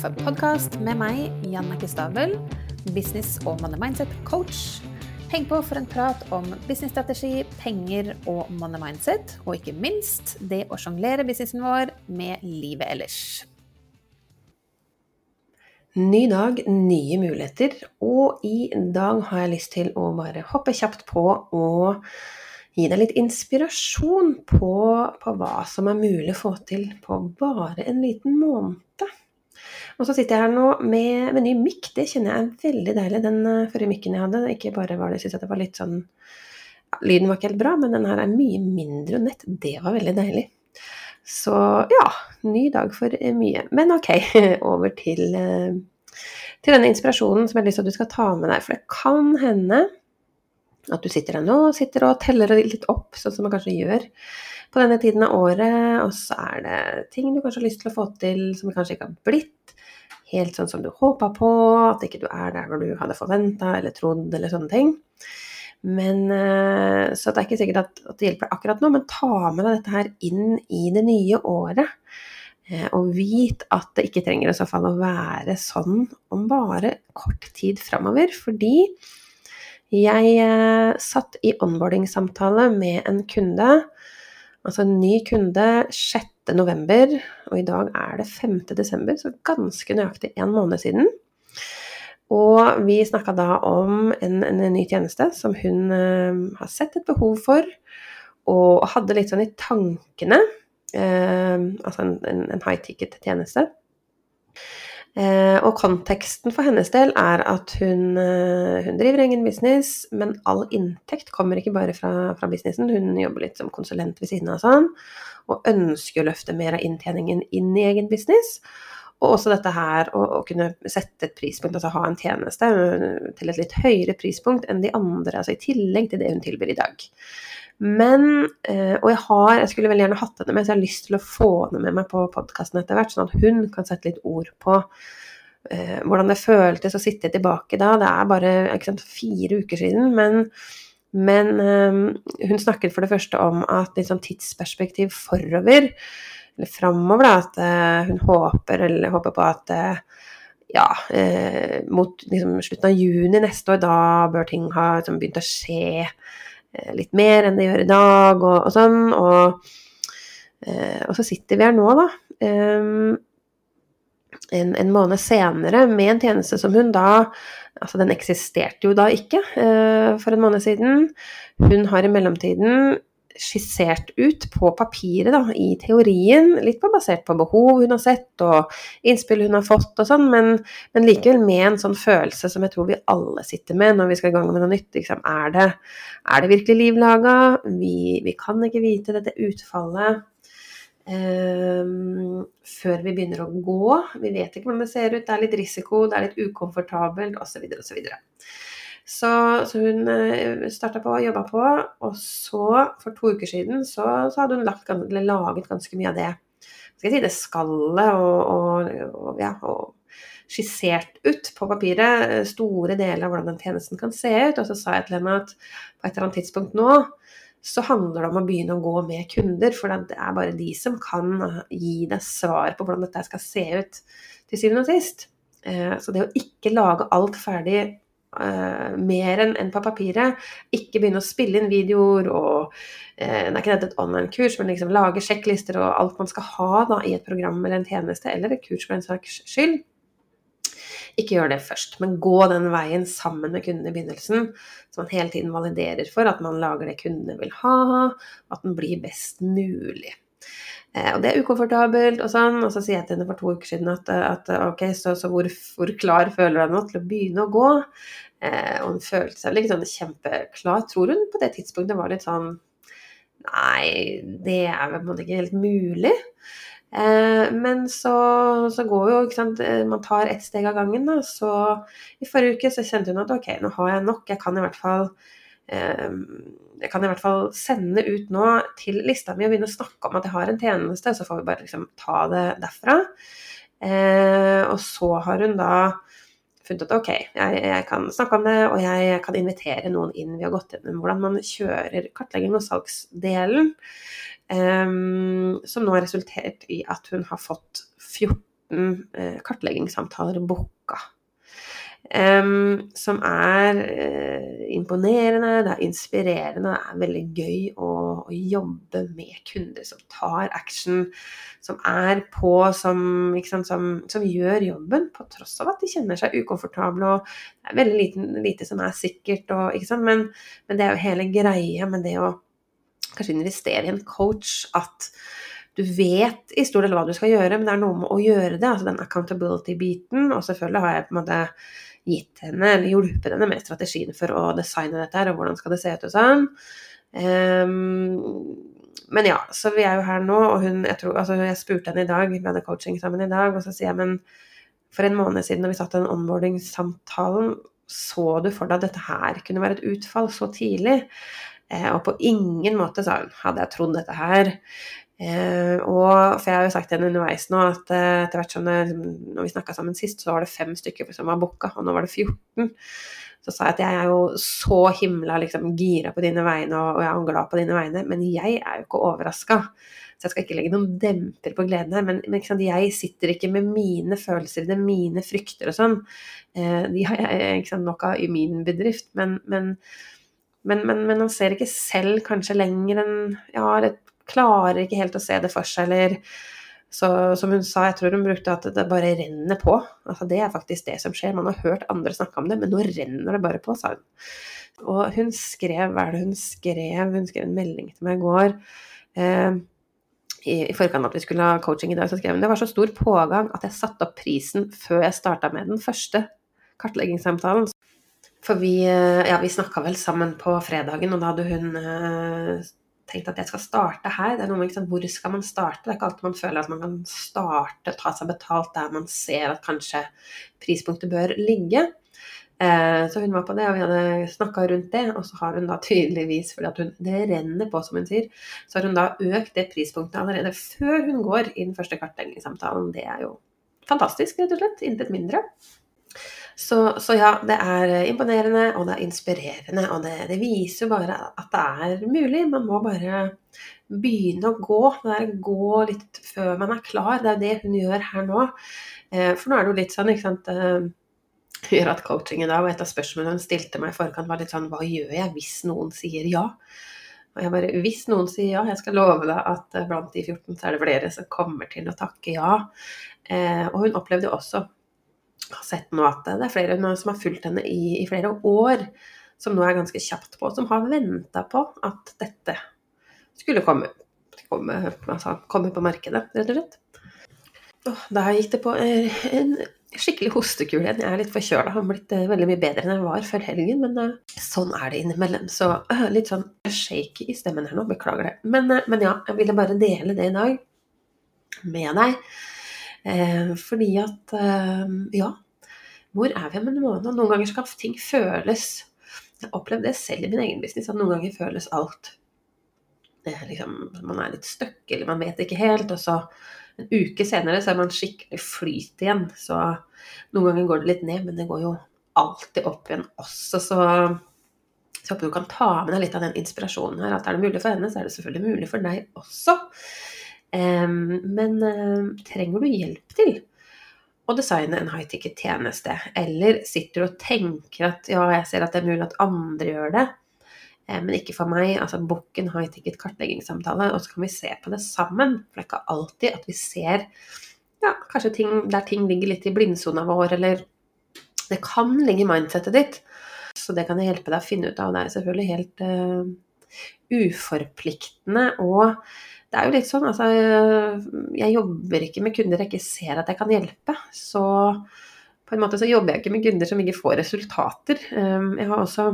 kaffepodkast med meg, Jannicke Stavel, business- og money mindset-coach. Heng på for en prat om businessstrategi, penger og money mindset, og ikke minst det å sjonglere businessen vår med livet ellers. Ny dag, nye muligheter, og i dag har jeg lyst til å bare hoppe kjapt på og gi deg litt inspirasjon på, på hva som er mulig å få til på bare en liten måned. Og så sitter jeg her nå med, med ny mikk. Det kjenner jeg er veldig deilig. Den uh, forrige mikken jeg hadde, ikke bare var det, jeg synes at det var litt sånn Lyden var ikke helt bra, men den her er mye mindre nett. Det var veldig deilig. Så ja, ny dag for uh, mye. Men ok, over til, uh, til denne inspirasjonen som jeg har lyst til at du skal ta med deg. For det kan hende at du sitter her nå og sitter og teller litt opp, sånn som man kanskje gjør på denne tiden av året, og så er det ting du kanskje har lyst til å få til som kanskje ikke har blitt helt sånn som du håpa på, at ikke du er der hvor du hadde forventa eller trodd, eller sånne ting. Men, eh, så det er ikke sikkert at, at det hjelper akkurat nå, men ta med deg dette her inn i det nye året. Eh, og vit at det ikke trenger i så fall å være sånn om bare kort tid framover. Fordi jeg eh, satt i onboarding-samtale med en kunde, altså en ny kunde, 6 november, og i dag er det 5. desember, så ganske nøyaktig en måned siden. Og vi snakka da om en, en, ny tjeneste som hun eh, har sett et behov for, og hadde litt sånn i tankene. Eh, altså en, en, en high ticket-tjeneste. Uh, og konteksten for hennes del er at hun, hun, driver egen business, men all inntekt kommer ikke bare fra, fra businessen. Hun jobber litt som konsulent ved siden av sånn og ønsker å løfte mer av inntjeningen inn i egen business. Og også dette her å, å kunne sette et prispunkt, altså ha en tjeneste til et litt høyere prispunkt enn de andre, altså i tillegg til det hun tilbyr i dag. Men, eh, og jeg har, jeg skulle veldig gjerne hatt henne med, så jeg har lyst til å få henne med meg på podkasten etter hvert, sånn at hun kan sette litt ord på uh, hvordan det føltes å sitte tilbake da. Det er bare sant, fire uker siden, men men um, hun snakket for det første om at litt sånn tidsperspektiv forover, eller framover, da, at hun håper, eller håper på at ja, mot liksom, slutten av juni neste år, da bør ting ha liksom, begynt å skje litt mer enn det gjør i dag, og, og sånn. Og, og, så sitter vi her nå, da. Um, en, en, måned senere med en tjeneste som hun da Altså, den eksisterte jo da ikke for en måned siden. Hun har i mellomtiden skissert ut på papiret, da, i teorien, litt på basert på behov hun har sett og innspill hun har fått og sånn, men, men, likevel med en sånn følelse som jeg tror vi alle sitter med når vi skal i gang med noe nytt. Liksom, er, det, er, det, virkelig liv laga? Vi, vi, kan ikke vite dette utfallet. Um, før vi begynner å gå. Vi vet ikke hvordan det ser ut, det er litt risiko, det er litt ukomfortabelt osv. osv. Så, så, hun eh, starta på, jobba på, og så, for to uker siden, så, så hadde hun lagt, laget ganske mye av det skal jeg si, det skallet og, og, og, ja, og skissert ut på papiret eh, store deler av hvordan den tjenesten kan se ut. Og så sa jeg til henne at på et eller annet tidspunkt nå så handler det om å begynne å gå med kunder. For det er bare de som kan gi deg svar på hvordan dette skal se ut til syvende og sist. Eh, så det å ikke lage alt ferdig eh, mer enn på papiret, ikke begynne å spille inn videoer og uh, Det er ikke dette et online-kurs, men liksom lage sjekklister og alt man skal ha da, i et program eller en tjeneste, eller et kurs for en saks skyld ikke gjør det først, men gå den veien sammen med kunden i begynnelsen, så man hele tiden validerer for at man lager det kundene vil ha, at den blir best mulig. Eh, og det er ukomfortabelt og sånn, og så sier jeg til henne for to uker siden at, at ok, så, så hvor, hvor, klar føler du deg nå til å begynne å gå? Eh, og hun følte seg litt sånn kjempeklar. Tror hun på det tidspunktet var litt sånn Nei, det er vel ikke helt mulig. Eh, men så, så, går jo, ikke sant, eh, man tar ett steg av gangen. Da. Så i forrige uke så kjente hun at ok, nå har jeg nok. Jeg kan i hvert fall eh, jeg kan i hvert fall sende ut nå til lista mi og begynne å snakke om at jeg har en tjeneste, så får vi bare liksom ta det derfra. og så har hun da funnet ut ok, jeg, jeg, kan snakke om det, og jeg kan invitere noen inn. Vi har gått gjennom hvordan man kjører kartlegging og salgsdelen. Eh, som nå har resultert i at hun har fått 14 eh, kartleggingssamtaler booka. Um, som er uh, imponerende, det er inspirerende, det er veldig gøy å, å, jobbe med kunder som tar action, som er på, som, sant, som, som, gjør jobben på tross av at de kjenner seg ukomfortable. og Det er veldig lite, lite som er sikkert, og, men, men, det er jo hele greia med det å kanskje investere i en coach at du vet i stor del hva du skal gjøre, men det er noe med å gjøre det. altså Den accountability-biten. Og selvfølgelig har jeg på en måte gitt henne, eller hjulpet henne med strategien for å designe dette her, og hvordan skal det se ut og sånn. Um, men ja, så vi er jo her nå, og hun Jeg, tror, altså jeg spurte henne i dag, vi hadde coaching sammen i dag, og så sier jeg men for en måned siden når vi satt den onboarding-samtalen, så du for deg at dette her kunne være et utfall så tidlig? Eh, og på ingen måte, sa hun, hadde jeg trodd dette her. Eh, og, for jeg har jo sagt til henne underveis nå at eh, etter hvert som det, når vi snakka sammen sist, så var det fem stykker som var booka, og nå var det 14. Så sa jeg at jeg er jo så himla liksom, gira på dine vegne, og, jeg er glad på dine vegne, men jeg er jo ikke overraska. Så jeg skal ikke legge noen demper på gleden her. Men, men sant, jeg sitter ikke med mine følelser i det, mine frykter og sånn. Eh, de har jeg sant, nok av i min bedrift. Men, men, men, men, men han ser ikke selv kanskje lenger enn ja, et klarer ikke helt å se det for seg, eller så som hun sa, jeg tror hun brukte at det bare renner på. Altså Det er faktisk det som skjer. Man har hørt andre snakke om det, men nå renner det bare på, sa hun. Og hun skrev, hva er det hun skrev? Hun skrev en melding til meg i går. Eh, i, i forkant at vi skulle ha coaching i dag, så skrev hun det var så stor pågang at jeg satte opp prisen før jeg starta med den første kartleggingssamtalen. For vi, eh, ja, vi snakka vel sammen på fredagen, og da hadde hun eh, tenkt at jeg skal starte her. Det er noe med liksom, Hvor skal man starte? Det er ikke alltid man føler at man kan starte, og ta seg betalt der man ser at kanskje prispunktet bør ligge. Eh, så hun var på det, og vi hadde snakka rundt det. Og så har hun da tydeligvis, fordi at hun, det renner på, som hun sier, så har hun da økt det prispunktet allerede før hun går i den første kartleggingssamtalen. Det er jo fantastisk, rett og slett. Intet mindre. Så, så, ja, det er imponerende, og det er inspirerende, og det, det, viser bare at det er mulig. Man må bare begynne å gå. Det er gå litt før man er klar. Det er jo det hun gjør her nå. Eh, for nå er det jo litt sånn, ikke sant eh, gjør at coachingen da, og et av spørsmålene hun stilte meg i forkant, var litt sånn Hva gjør jeg hvis noen sier ja? Og jeg bare Hvis noen sier ja, jeg skal love deg at blant de 14 så er det flere som kommer til å takke ja. Eh, og hun opplevde jo også har sett nå at det er flere som har fulgt henne i, i, flere år, som nå er ganske kjapt på, som har venta på at dette skulle komme, komme, altså, komme på markedet, rett og slett. Oh, gikk det på en skikkelig hostekule igjen. Jeg er litt forkjøla, har blitt eh, veldig mye bedre enn jeg var før helgen. Men uh, sånn er det innimellom. Så litt sånn shaky i stemmen her nå, beklager det. Men, men ja, jeg ville bare dele det i dag med deg. Eh, fordi at eh, Ja, hvor er vi om en måned? Noen ganger skal ting føles Jeg har opplevd det selv i min egen business, at noen ganger føles alt er liksom, Man er litt stuck, eller man vet ikke helt. Og så en uke senere så er man skikkelig flyt igjen. Så noen ganger går det litt ned, men det går jo alltid opp igjen også. Så jeg håper du kan ta med deg litt av den inspirasjonen her. At er det mulig for henne, så er det selvfølgelig mulig for deg også. Men trenger du hjelp til å designe en high ticket-tjeneste, eller sitter du og tenker at ja, jeg ser at det er mulig at andre gjør det, men ikke for meg. Altså book en high ticket kartleggingssamtale, og så kan vi se på det sammen. For det er ikke alltid at vi ser ja, kanskje ting der ting ligger litt i blindsona vår, eller det kan ligge i mindsettet ditt. Så det kan jeg hjelpe deg å finne ut av. Det er selvfølgelig helt uh, uforpliktende. Og det er jo litt sånn, altså Jeg jobber ikke med kunder jeg ikke ser at jeg kan hjelpe. Så på en måte så jobber jeg ikke med kunder som ikke får resultater. Ehm, jeg har også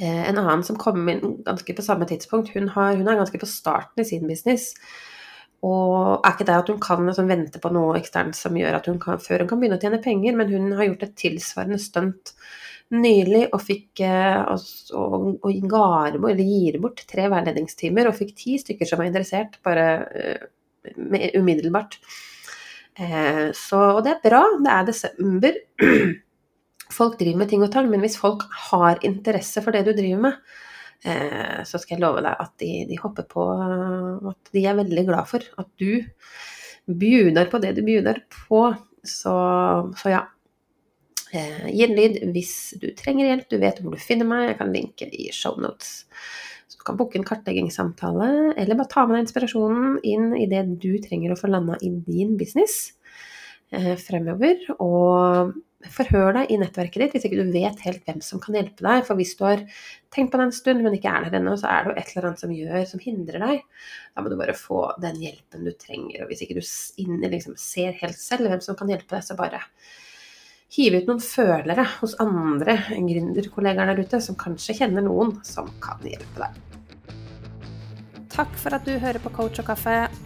eh, en annen som kom inn ganske på samme tidspunkt. Hun, har, hun er ganske på starten i sin business. Og er ikke det at hun kan liksom, vente på noe eksternt som gjør at hun kan, før hun kan begynne å tjene penger, men hun har gjort et tilsvarende stunt nylig og fikk eh, og, og, og ga, gir bort tre veiledningstimer og fikk ti stykker som var interessert, bare uh, med, umiddelbart. Eh, så, og det er bra. Det er desember. Folk driver med ting og tang, men hvis folk har interesse for det du driver med, uh, så skal jeg love deg at de, de hopper på At de er veldig glad for at du bjuder på det du bjuder på. Så, så ja. Eh, gi en lyd hvis du trenger hjelp. Du vet hvor du finner meg. Jeg kan linke i shownotes. Så du kan booke en kartleggingssamtale, eller bare ta med deg inspirasjonen inn i det du trenger å få landa i din business eh, fremover. Og forhør deg i nettverket ditt hvis ikke du vet helt hvem som kan hjelpe deg. For hvis du har tenkt på det en stund, men ikke er der ennå, så er det jo et eller annet som gjør, som hindrer deg. Da må du bare få den hjelpen du trenger. Og hvis ikke du liksom ser helt selv hvem som kan hjelpe deg, så bare hive ut noen følere hos andre gründerkollegaer der ute som kanskje kjenner noen som kan hjelpe deg. Takk for at du hører på Coach og kaffe.